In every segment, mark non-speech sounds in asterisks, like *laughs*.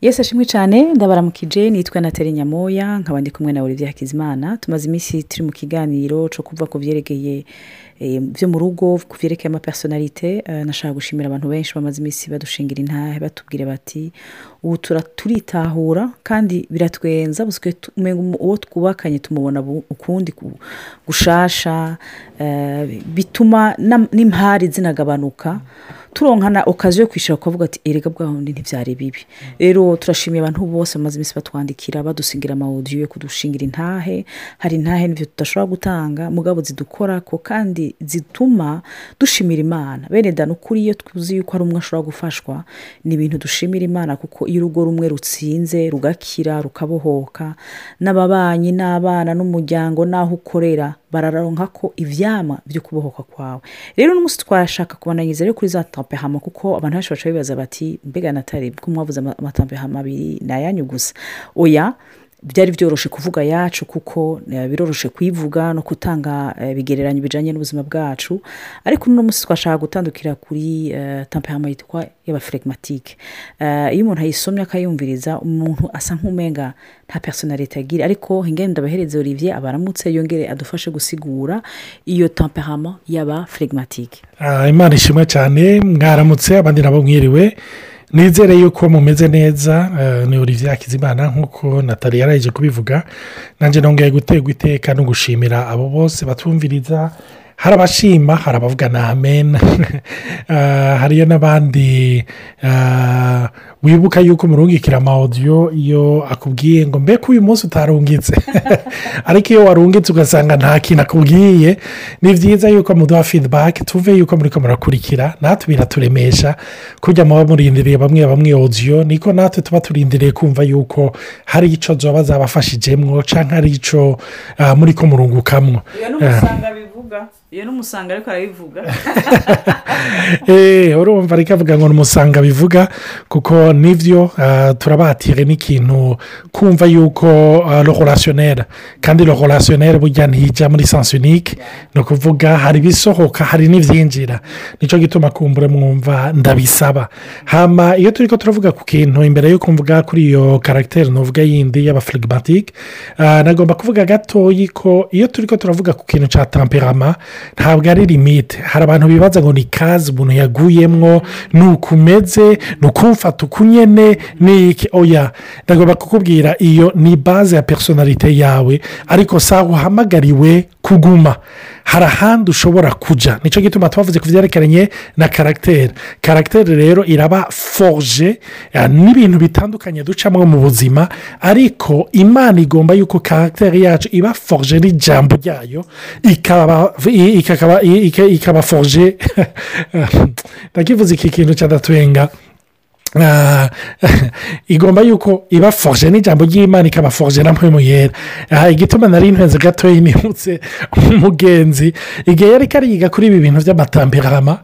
yesi ashimwe cyane. Ndabaramukije nitwa nateri nyamoya nkaba ndi kumwe na olivier hakizimana. Tumaze iminsi turi mu kiganiro cyo kuva ku byerekeye byo mu rugo byerekeye amapersonalite eh, nashaka gushimira abantu benshi bamaze iminsi badushingira intahe batubwira bati ubu turitahura kandi biratwenza uwo twubakanye tumubona ukundi ku- gushasha eh, bituma n'impari zinagabanuka. Turonkana okaziyo yo kwishyura kuvuga ati erega bwa wundi ntibyari bibi. Rero turashimiye abantu bose bamaze iminsi batwandikira badusingira amawudiyo yo kudushingira intahe hari intahe n'ibyo tudashobora gutanga mugabo zidukora ko kandi zituma dushimira imana. Bene da ukuri iyo tuzi yuko hari umwe ashobora gufashwa ni ibintu dushimira imana kuko iyo urugo rumwe rutsinze rugakira rukabohoka n'ababanyi n'abana n'umuryango n'aho ukorera bararonka ko ivyama byo kubohoka kwawe. Rero n'umunsi twashaka kubananyiza rero kuri za tampehama kuko abantu benshi baca bibaza bati mbega natari ko mwavuze ama- amatampehama abiri? Ni ayanyu gusa. Oya byari byoroshe kuvuga yacu kuko eh, biroroshe kuyivuga no gutanga eh, ibigereranyo bijyanye n'ubuzima bwacu. Ariko uno munsi twashaka gutandukira kuri eh, tampehama yitwa y'abaferegmatike iyo umuntu ayisomye akayumviriza umuntu asa nk'umenga nta personalite agira ariko ingendo ndabahereze olivier abaramutse yongere adufashe gusigura iyo tampehama y'abaferegmatike Ah, imana ishimwe cyane mwaramutse abandi nabo mwiriwe. Nizere yuko mumeze neza eh, ni olivier hakizimana nk'uko natali yaraje kubivuga. Nanjye nongeye guterwa iteka no gushimira abo bose batumviriza hari abashima hari abavuga na amen. *laughs* Ah, hariyo n'abandi ah, wibuka yuko murungikira amawodiyo iyo akubwiye ngo mbega uyu munsi utarungitse? *laughs* Ariko iyo warungitse ugasanga nta kintu akubwiye. Ni byiza yuko muduha feedback tuve yuko muri ko murakurikira natwe biraturemesha kujya muba murindiriye bamwe bamwe odiyo niko natwe tuba turindiriye kumva yuko hari icyo zoba zabafashijemo cyangwa hari icyo ah, muri ko murungukamwo. Iyo n'umusanga bivuga. Iyo n'umusanga ariko arabivuga. *laughs* Eh, urumva ariko avuga ngo umusanga bivuga kuko ni byo ah, turabatire n'ikintu kumva yuko rohorasiyoneri kandi rohorasiyoneri burya ntijya muri sansi unike ni ukuvuga hari ibisohoka hari n'ibyinjira ni cyo gituma kumbura mwumva ndabisaba. Hama iyo turi ko turavuga ku kintu imbere yo kumvuga kuri iyo karagiteri nuvuga yindi y'abafirigimatike nagomba kuvuga gatoya ko iyo turi ko turavuga ku kintu cya tamperama ntabwo ari limite. Hari abantu bibaza ngo ni kazi umuntu yaguyemwo ni uku umeze ni ukumfata uku nyine ni iki? Oya ndagomba kukubwira iyo ni baze ya personalite yawe ariko aho uhamagariwe kuguma. Hari ahandi ushobora kujya ni cyo gituma twavuze ku byerekeranye na karagiteri karagiteri rero iraba foruje eh, n'ibintu bitandukanye ducamo mu buzima ariko imana igomba yuko karagiteri yacu iba foruje n'ijambo ryayo ikaba foruje *laughs* ndakivuze iki kintu cy'adatwenga Ah, *laughs* igomba yuko iba foruje n'ijambo ry'imana ikaba foruje na mpemu yera Ah, igituma nari ntenze gatoya nibutse *laughs* umugenzi. Igihe yari kariga kuri ibi bintu by'amatamperama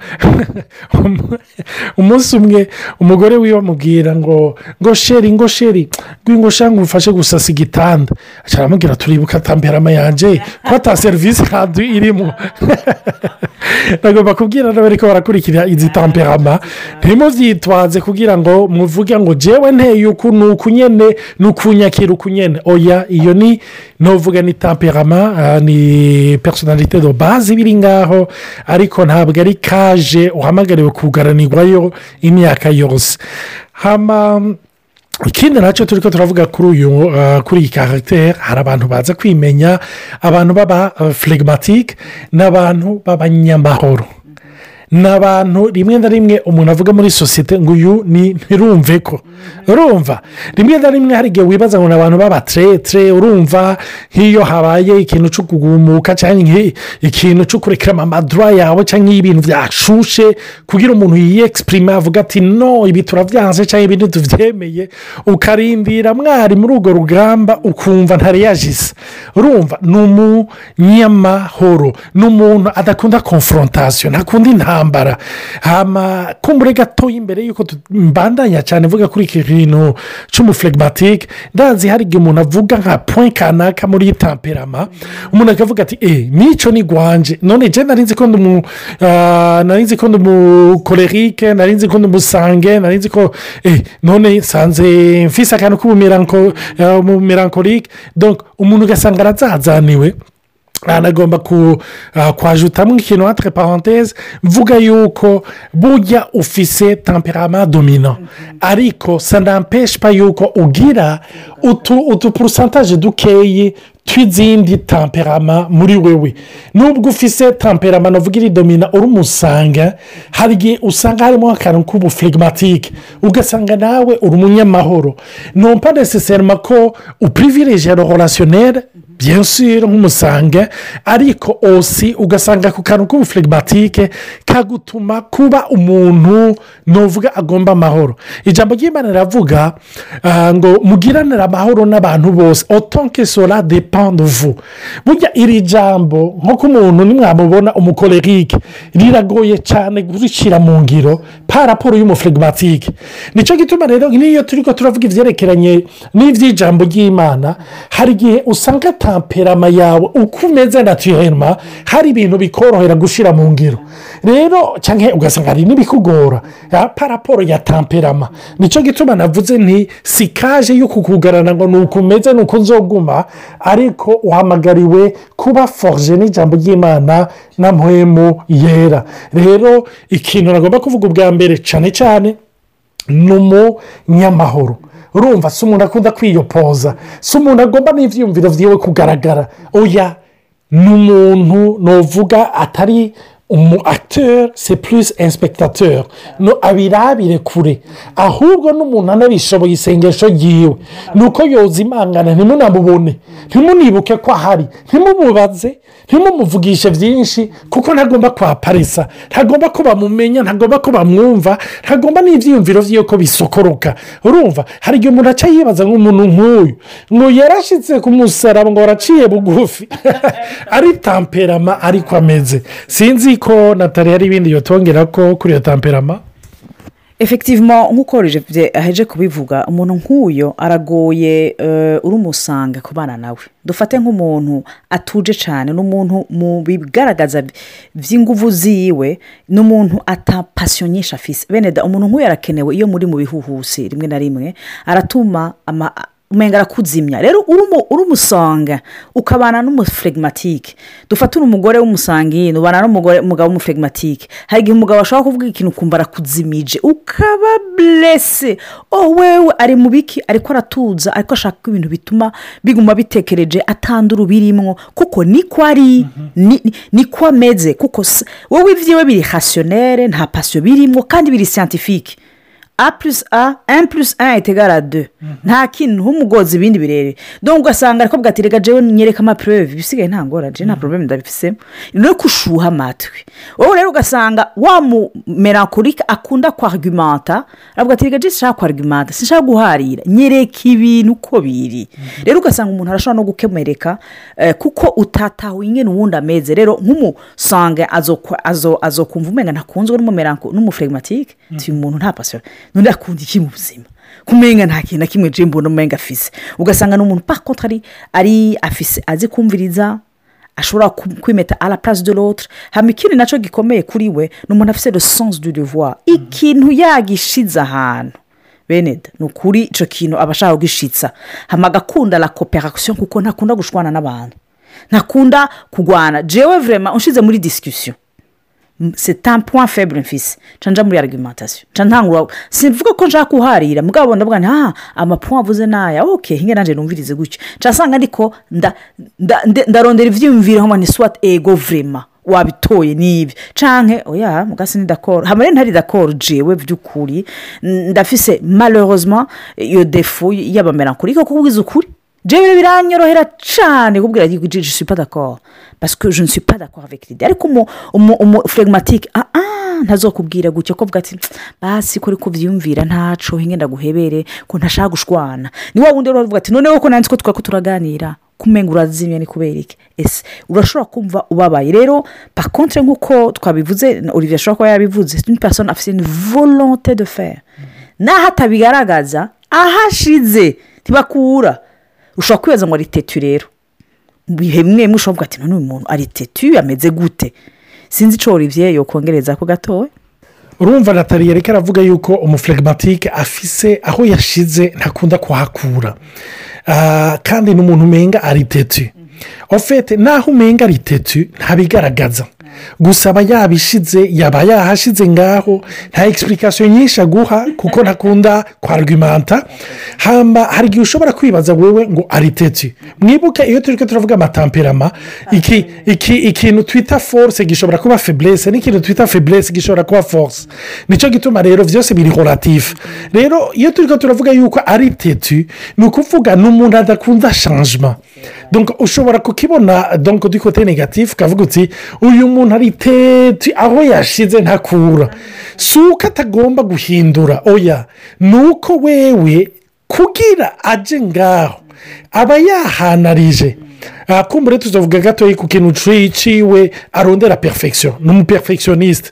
*laughs* umunsi umwe umugore wiwe amubwira ngo ngo sheri ngo sheri ngo shanga umufashe gusasa igitanda. Aramubwira turibuka tamperama yanjye ko ata serivisi kandi irimo. Nagomba kubwira n'abari ko barakurikira izi tamperama ntimubyitwaze kugira ngo muvuge ngo jewe nteye uku ni uku nyine ni ukunyakira uku nyine oya iyo ni nuvuga ni tamperama ah, ni personalite do base iba iri ngaho ariko ntabwo ari kaje uhamagariwe kugaranirwayo imyaka yose. Hama ikindi na cyo turi ko turavuga kuri uyu uh, kuri iyi karagiteri hari abantu baza kwimenya abantu baba firigimatike n'abantu b'abanyamahoro. Ni abantu rimwe na rimwe umuntu avuga muri sosiyete ngo uyu ntirumve ko. Urumva? Rimwe na rimwe hari igihe wibaza ngo ni abantu b'abateretere urumva nk'iyo habaye ikintu cyo kugumuka cyangwa ikintu cyo kurekera amadura yawe cyangwa ibintu byashushe kugira umuntu yiyegisiprime avuga ati no ibi turabyanze cyangwa ibi ntitubyemeye ukarindira mwari muri urwo rugamba ukumva ntareyajise urumva? Ni umunyamahoro ni umuntu adakunda konforontasiyo ntakunda intambara hama kumbure gatoya imbere y'uko mbandanya cyane mvuga kuri iki kintu cy'umufuregimatike ndazi hari igihe umuntu avuga nka point kanaka muri temperama umuntu akavuga ati eee n'icyo ni gwanje none jya nari nzi ko ndi umu nari nzi ko ndi umukorerike nari nzi ko ndi umusange nari nzi ko eee none nsanze mfise akantu k'ubumerankorike umuntu ugasanga arazazaniwe. Anagomba kwajutamo ikintu entre parenthese mvuga yuko burya ufise temperama domina ariko sanampeshpa yuko ugira utu porosantaje dukeyi tw'izindi temperama muri wewe nubwo ufise temperama navuga iri domina uri umusanga hari igihe usanga harimo akantu k'ubufuregimatike ugasanga nawe uri umunyamahoro numva neseserima ko upirivirije horasiyoneri byinshi nk'umusanga ariko osi ugasanga ku kantu k'ubufuregimatike kagutuma kuba umuntu nuvuga agomba amahoro. Ijambo ry'imana riravuga ngo mugiranire amahoro n'abantu bose otonke sora depanduvu burya iri jambo nk'uko umuntu nimwamubona umukorerike riragoye cyane gushyira mu ngiro pa raporo y'umufuregimatike ni cyo gituma rero n'iyo turi ko turavuga ibyerekeranye n'iby'ijambo ry'imana hari igihe usanga temperama yawe uko umeze naturema hari ibintu bikorohera gushyira mu ngiro. Rero cyangwa ugasanga hari n'ibikugora. Pa raporo ya temperama ni cyo gituma navuze nti si kaje yo kukugarana ngo ni uko umeze ni uko nzoguma ariko uhamagariwe kuba foruje n'ijambo ry'imana na mpemu yera. Rero ikintu nagomba kuvuga ubwa mbere cyane cyane ni umunyamahoro urumva si umuntu akunda kwiyopoza si umuntu agomba n'ibyiyumviro byiwe kugaragara. Oya ni umuntu nuvuga atari umu akiteri se purisi inspekitateur abirabire kure ahubwo n'umuntu anabishoboye isengesho ryiwe ni uko yoza imangana ntimunamubone ntimunibuke ko ahari ntimumubaze ntimumuvugishe byinshi kuko ntagomba kuhaparisa ntagomba ko bamumenya ntagomba ko bamwumva ntagomba n'ibyiyumviro byiwe ko bisokoroka urumva hari igihe umuntu aca yibaza nk'umuntu nk'uyu ngo yarashyitse ku musaraba ngo waraciye bugufi ari tamperama ariko ameze sinzi ko natali hari ibindi yotongera ko kuri iyo tamperama efektivemo nk'uko aheje kubivuga umuntu nk'uyo aragoye uri umusanga kubana nawe. Dufate nk'umuntu atuje cyane n'umuntu mu bigaragaza by'inguvu ziwe ni umuntu atapasiyonyesha afise bene da umuntu nk'uyu arakenewe iyo muri mu bihuhusi rimwe na rimwe aratuma umenga arakuzimya rero uri umusanga ukabana n'umufuregimatike dufate uri umugore w'umusangine ubana n'umugabo w'umufuregimatike hari igihe umugabo ashobora kuvuga ikintu ukumva arakuzimije. Ukaba burese oh wewe ari mu biki? Ariko aratuza ariko ashaka ibintu bituma biguma bitekereje atandura birimwo kuko niko ari niko ameze. Kuko wowe ibyiwe biri hasiyonere nta pasiyo birimo kandi biri siyantifike a plus a un plus un etegara de nta kintu nk'umugozi ibindi birere. Dore ugasanga ariko bwaterega jewe nyereka amapureve ibisigaye nta ngorane nta porobeme ndabifisemo. Ni no kushuha amatwi. Wowe rero ugasanga wa mumerankorike akunda kwarigimanta aravuga ati reka jesi nshaka kwarigimanta sinshaka guharira nyereka ibintu uko biri. Rero ugasanga umuntu arashobora no gukemereka kuko utatahuye ingene uwundi ameze. Rero nk'umusange azokumva umenga ntakunzwe n'umufuregimatike uyu muntu nta pasiyo none akunda iki mu buzima kumenya nta kintu na kimwe jembo n'umumenga afise. Ugasanga ni umuntu pakontari ari ari afise azi kumviriza ashobora kwimeta ara purasi de lotre hano ikindi na cyo gikomeye kuri we ni umuntu afite de sanse du devoir. Ikintu yagishize ahantu. Beneda ni ukuri icyo kintu aba ashaka kugishitsa. Hano agakunda la koperasiyo kuko ntakunda gushwana n'abantu. Ntakunda kurwana jewe vurema unshize muri disikisiyo un point faible mfise nca muri argumentation nca ntangura simvuga ko nshaka kuharira mugabo nti aha amapuwa avuze n'aya oke hinge nanjye numvirize gutyo nca nsanga ariko ndarondera ibyiyumviro nka ni swat ego vrema wabitoye n'ibi canke oya mugasi ni dakoro hamwe ntari dakoro jewe by'ukuri ndafise malheureusement iyo defu y'abamerankurike kuko ubwiza ukuri jewe biranyorohera cyane kubwira ati je suis pas d'accord. Parce que je ne suis pas d'accord avec l'idée. Ariko umufuregimatike aha ntazokubwira gutya ko ati basi ko ariko byiyumvira ntaco hinge ndaguhebere ko ntashaka gushwana. Ni wa wundi rero uvuga ati noneho ko nanditse ko twari ko turaganira kumenga urazimya ni kubera iki ese urashobora kumva ubabaye. Rero pakontre nk'uko twabivuze olivier ashobora kuba yabivuze ni persone afite une volonté de faire. Naho atabigaragaza ahashize ntibakura. Ushobora kwibaza ngo ari tetu rero? Mu bihe bimwe bimwe ushobora kuvuga ati none muntu ari tetu ameze gute? Sinzi icyo olivier yokongereza ko gatoya urumva natali yareka aravuga yuko umufuregimatike afise aho yashize ntakunda kuhakura. Ah, kandi ni umuntu umenga ari tetu. Ofete naho umenga ari tetu ntabigaragaza. Gusa aba yabishize yaba yahashize ngaho nta egisipurikasiyo nyinshi aguha kuko ntakunda kwarwimanta hamba hari igihe ushobora kwibaza wowe ngo ari tetu mwibuke iyo turi turavuga amatamperama iki iki ikintu twita force gishobora kuba feburese n'ikintu twita feburese gishobora kuba force. Nicyo gituma rero byose biri horatifu rero iyo turi turavuga yuko ari tetu ni ukuvuga ni umuntu adakunda shanjima ushobora kukibona donc du kote negatifu ukavuga uti uyu muntu ari tetu aho yashize ntakura si uko atagomba guhindura. Oya ni uko wewe kugira aje ngaho. Aba yahanarije. Aha kumbure tuzavuga gatoya ku kintu ciwe arondera perfection. Ni umuperfectioniste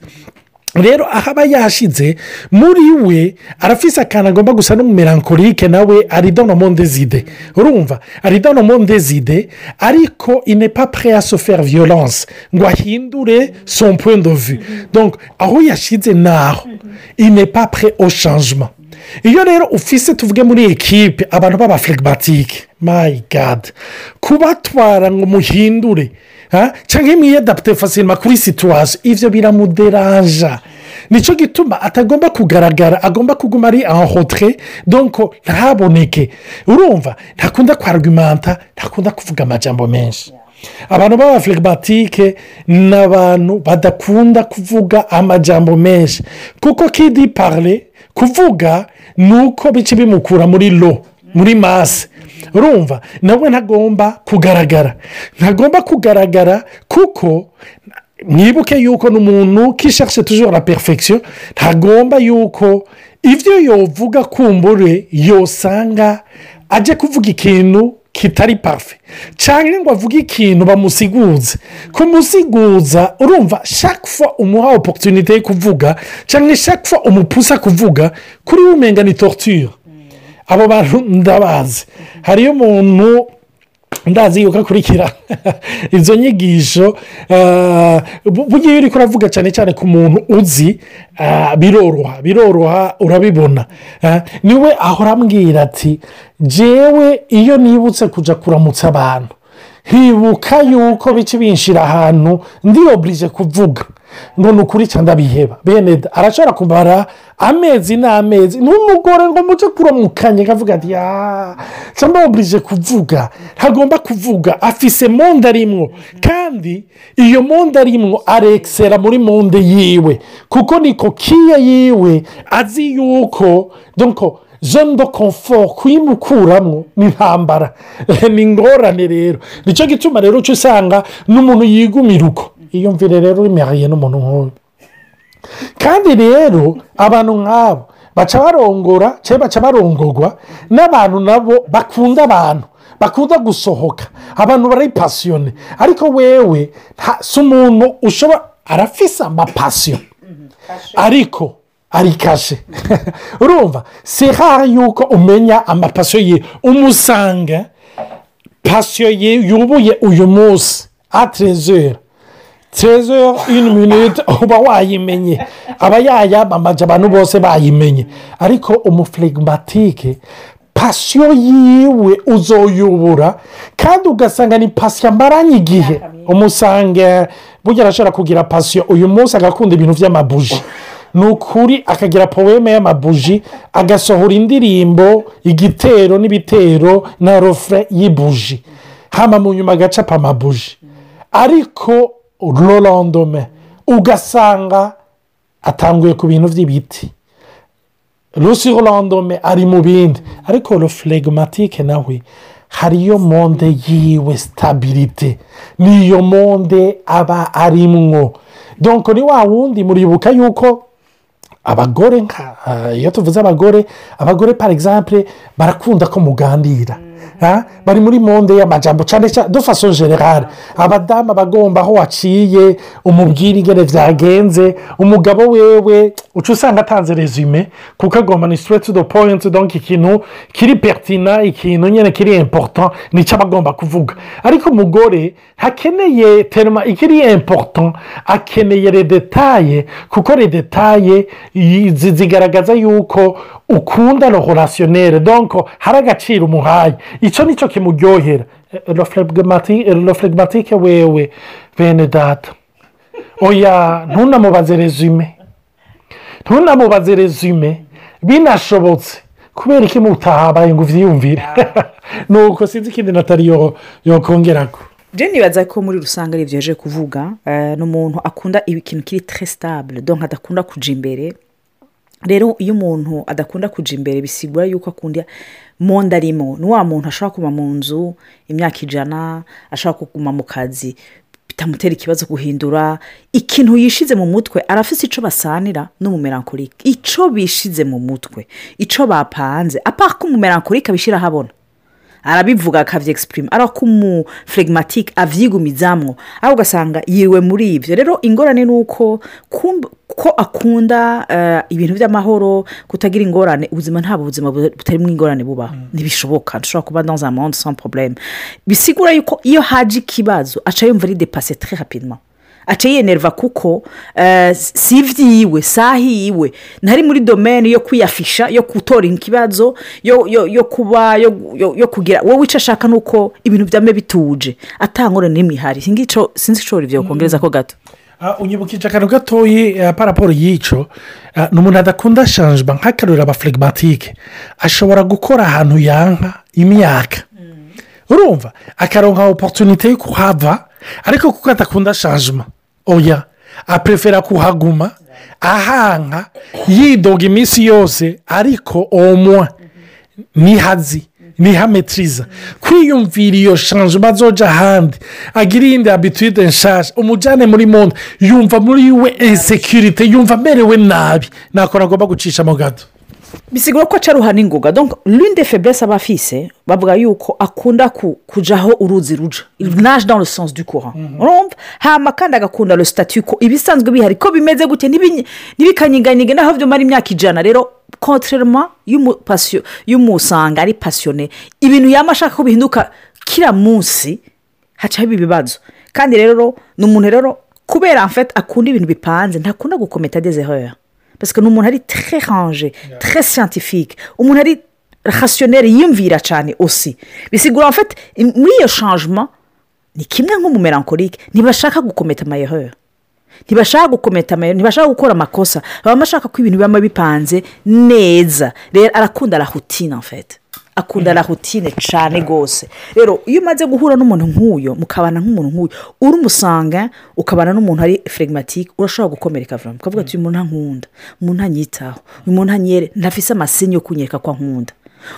rero aho aba yashize muri we arafise akantu agomba gusa n'umumerankorike nawe ari dono mondezide. Urumva ari dono mondezide ariko inepa pre a soferi violence. Ngo ahindure son point de vue. Donc aho yashize naho inepa pre au changement. Iyo rero ufise tuvuge muri ekipe abantu b'abafuregimatike mayi gadi kubatwara ngo muhindure cyangwa mwiyadapute fasirima kuri situwasiyo ibyo biramuderanja ni cyo gituma atagomba kugaragara agomba kuguma ari ahotre donko ntaboneke urumva ntakunda kwarwimanta ntakunda kuvuga amajambo menshi. Abantu b'abafuregimatike ni abantu badakunda kuvuga amajambo menshi. Kuko kidi parle kuvuga ni uko bice bimukura muri lo muri mase urumva nawe ntagomba kugaragara. Ntagomba kugaragara kuko mwibuke yuko ni umuntu kisharishe tujura la perfection ntagomba yuko ibyo yovuga kumbure yosanga ajye kuvuga ikintu kitari pafe cyangwa ngo avuge ikintu bamusiguze. Kumusiguza urumva shakfa umuha oporutunite yo kuvuga cyangwa shakfa umupusa kuvuga kuri we umenga ni torture. Abo bantu ndabazi. Hariyo umuntu ndazi yuko akurikira *laughs* izo nyigisho burya iyo uri kuravuga cyane cyane ku muntu uzi biroroha biroroha urabibona. Niwe ahora ambwira ati jewe iyo nibutse kujya kuramutsa abantu hibuka yuko bice binshira ahantu ndiyoburije kuvuga. Ngo ni ukuri cyangwa biheba bene arashobora kumara amezi n'amezi. N'umugore ngo muce kuramukanya akavuga ati cyangwa yoburije kuvuga. Ntagomba kuvuga afise monde arimwo. Kandi iyo monde arimwo arekisera muri monde yiwe. Kuko niko kiya yiwe azi yuko donko zone de confort kuyimukuramo *laughs* ni intambara ni ingorane rero. Nicyo gituma rero uca usanga n'umuntu yigumira uko. Iyumvire rero urimariye n'umuntu nk'uyu kandi rero abantu nk'abo baca barongora cyangwa baca barongorwa n'abantu nabo bakunda abantu bakunda gusohoka. Abantu barayipasiyone ariko wewe si umuntu ushobora arafise amapasiyo ariko arikashe *laughs* urumva si hayi yuko umenya amapasiyo ye. Umusanga pasiyo ye yubuye uyu munsi. Terezera ini minute *laughs* uba wayimenye. Aba yayamamaje abantu bose bayimenye. Ariko umufuregimatike pasiyo yiwe uzoyubura kandi ugasanga ni pasiyo amaranye igihe. Umusanga burya arashobora kugira pasiyo uyu munsi agakunda ibintu by'amabuji ni ukuri akagira poweme y'amabuji agasohora indirimbo igitero n'ibitero na rofure y'ibuji. Hano mu nyuma agacapa amabuji. Ariko rorondome ugasanga atanguye ku bintu by'ibiti rusi rorondome ari mu bindi ariko rofuregimatike nawe hariyo monde yiwe sitabirite niyo monde aba arimwo. Donko ni wa wundi muribuka yuko abagore iyo tuvuze abagore abagore par exemple barakunda ko muganira. Bari muri monde y'amajambo cyane cyane de façon generale abadamu bagomba aho waciye umubwira ingene byagenze umugabo wewe uca usanga atanze resume kuko agomba ni to the point donc ikintu kiri pertina ikintu nyine kiri important ni cyo aba agomba kuvuga. Ariko umugore ntakeneye terima ikiri important akeneye redetaye kuko redetaye zigaragaza yuko ukunda relationnel. Donc hari agaciro umuhaye. Icyo ni cyo kimuryohera lo flegmatike wewe bene data oya ntunamubaze resume ntunamubaze resume binashobotse kubera iki mutahabaye ngo ubyiyumvire *laughs* nuko sinzi ikindi natari yokongera ko jeni nibaza ko muri rusange ari ibyo yaje kuvuga ni umuntu akunda ikintu kiri tresitable donka adakunda kujya imbere rero iyo umuntu adakunda kujya imbere bisigura yuko akunda monde arimo. Ni wa muntu ashobora kuba mu nzu imyaka ijana ashobora kuguma mu kazi bitamutera ikibazo guhindura. Ikintu yishize mu mutwe arafite icyo basanira n'umumerankorike icyo bishize mu mutwe icyo bapanze. Apaka ko umumerankorike abishyira ahabona arabivuga akabyegisiprima ariko umufregimatike abyigumizamwo aho ugasanga yiwe muri ibyo rero ingorane ni uko ko akunda ibintu by'amahoro kutagira ingorane ubuzima ntabwo ubuzima butarimo ingorane bubaho ntibishoboka. Dushobora kuba dans un monde sans problème. Bisigura yuko iyo haje ikibazo aca yumva ari depase très rapidement. Aca yenerva kuko si ibyiwe si ahiwe ntari muri domene yo kwiyafisha yo gutora ikibazo yo kuba yo kugira. Wowe icyo ashaka ni uko ibintu byame bituje. Atangore n'imwe ihari sinzi icyo byo kongereza ko gato. Unyibukije akantu gatoya paraporo y'icyo ni umuntu adakunda shanjima nk'akarurira abaflegimatike ashobora gukora ahantu yanka imyaka. Urumva? Akaronka oporutunite yo kuhava ariko kuko adakunda shanjima oya aperefera kuhaguma ahanka yidoga iminsi yose ariko omwa nihazi ntihametiriza kwiyumvira iyo shanjima azoja ahandi. Agira iyindi habitude nshyashya umujyane muri monde yumva muri we insekirite yumva amerewe nabi. Ntakora agomba gucishamo gato. Bisigura ko acaruha n'ingoga rinde feburese aba afise bavuga yuko akunda kujyaho uruzi ruja. Naje dans le sens du courant urumva hama kandi agakunda le statu ko. Ibisanzwe bihari. Ko bimeze gutya ntibikanyiganyige naho byumara imyaka ijana. Rero kontrerema y'umusanga ari pasiyone ibintu yaba ashaka ko bihinduka kiriya munsi hacaho ibi bibazo. Kandi rero ni umuntu rero kubera akunda ibintu bipanze ntakunda gukometa dezehoya parce que ni umuntu ari tre ranje tre siyantifike umuntu ari rasiyoneri yiyumvira cyane osi bisigura mfite muri iyo shanjima ni kimwe nk'umumerankorike ntibashaka gukometa amayehoya ntibashaka gukometa amayehoya ntibashaka gukora amakosa baba bashaka ko ibintu biba bipanze neza rero arakunda rahutine mfite akunda rahutine cyane rwose. Rero iyo umaze guhura n'umuntu nk'uyu mukabana nk'umuntu nk'uyu uri umusanga ukabana n'umuntu ari flegimatike urashobora gukomereka vuba ukavuga ati uyu muntu ntankunda umuntu ntanyitaho uyu muntu ntanyere ntafise amasinyo yo kunyereka ko ankunda.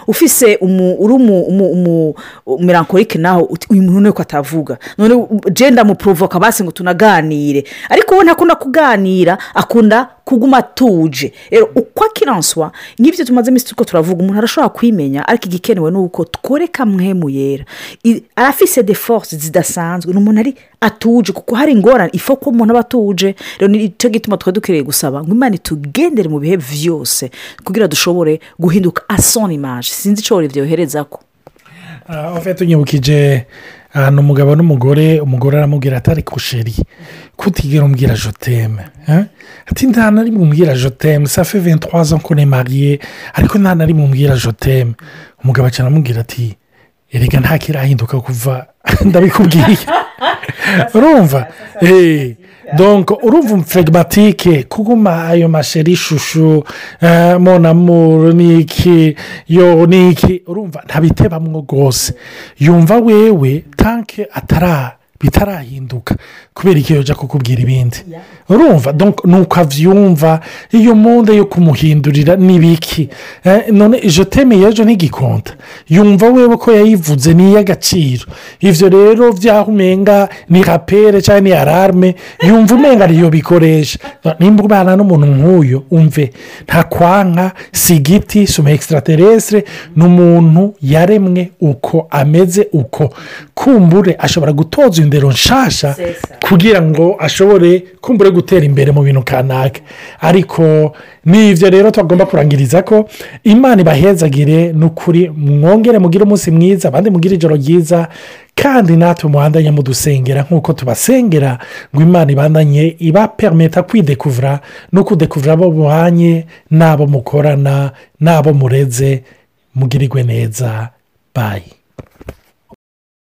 Ufise uri umumerankorike nawe uyu muntu ni ko atavuga. None genda muprovoka basi ngo tunaganire. Ariko we ntakunda kuganira akunda kuguma atuje rero uko akiranswa nk'ibyo tumaze iminsi turi turavuga umuntu arashobora kwimenya ariko igikenewe ni uko tworeka mwemu yera. Arafise de force zidasanzwe ni umuntu ari atuje kuko hari ingorane ifu ko umuntu aba atuje rero ni cyo gituma twari dukwiriye gusaba ngo imana itugendere mu bihe byose kugira dushobore guhinduka asoni imaje sinzi icyo byohereza ko ufite unyibukije ni umugabo n'umugore umugore aramubwira atari kusheri kutigera umbwira joteme ati nta na rimwe umbwira joteme safe ventwaza ko mariye ariko nta na rimwe umbwira joteme umugabo cyane aramubwira ati erega nta kirahinduka kuva *laughs* ndabikubwiye. *laughs* Urumva? Donko urumva umufregimatike kuguma ayo masheri ishusho monamuru niki yo niki urumva ntabitebamwo rwose yumva wewe tanke atara. Bitarahinduka kubera iki yoja kukubwira ibindi? Urumva? Ni uko abyumva iyo monde yo kumuhindurira n'ibiki none ijo temeye ejo ntigikonta yumva wewe ko yayivuze ni iy'agaciro ibyo rero byaho umenga ni rapere cyangwa ni alarme yumva umenga ariyo bikoresha. Nimba ubana n'umuntu nk'uyu umve nta kwanka si igiti si umu extraterrestre ni umuntu yaremwe uko ameze uko. Kumbure ashobora gutoza indero nshasha kugira ngo ashobore kumbure gutera imbere mu bintu kanaka. Ariko ni ibyo rero tugomba kurangiriza ko imana ibahezagire ni ukuri mwongere mugire umunsi mwiza abandi mugire ijoro ryiza kandi natwe muhandanye mudusengera nk'uko tubasengera ngo imana ibandanye ibaperimeta kwidekuvura no kudekuvura abo muhanye n'abo mukorana n'abo mureze mugirirwe neza. Bayi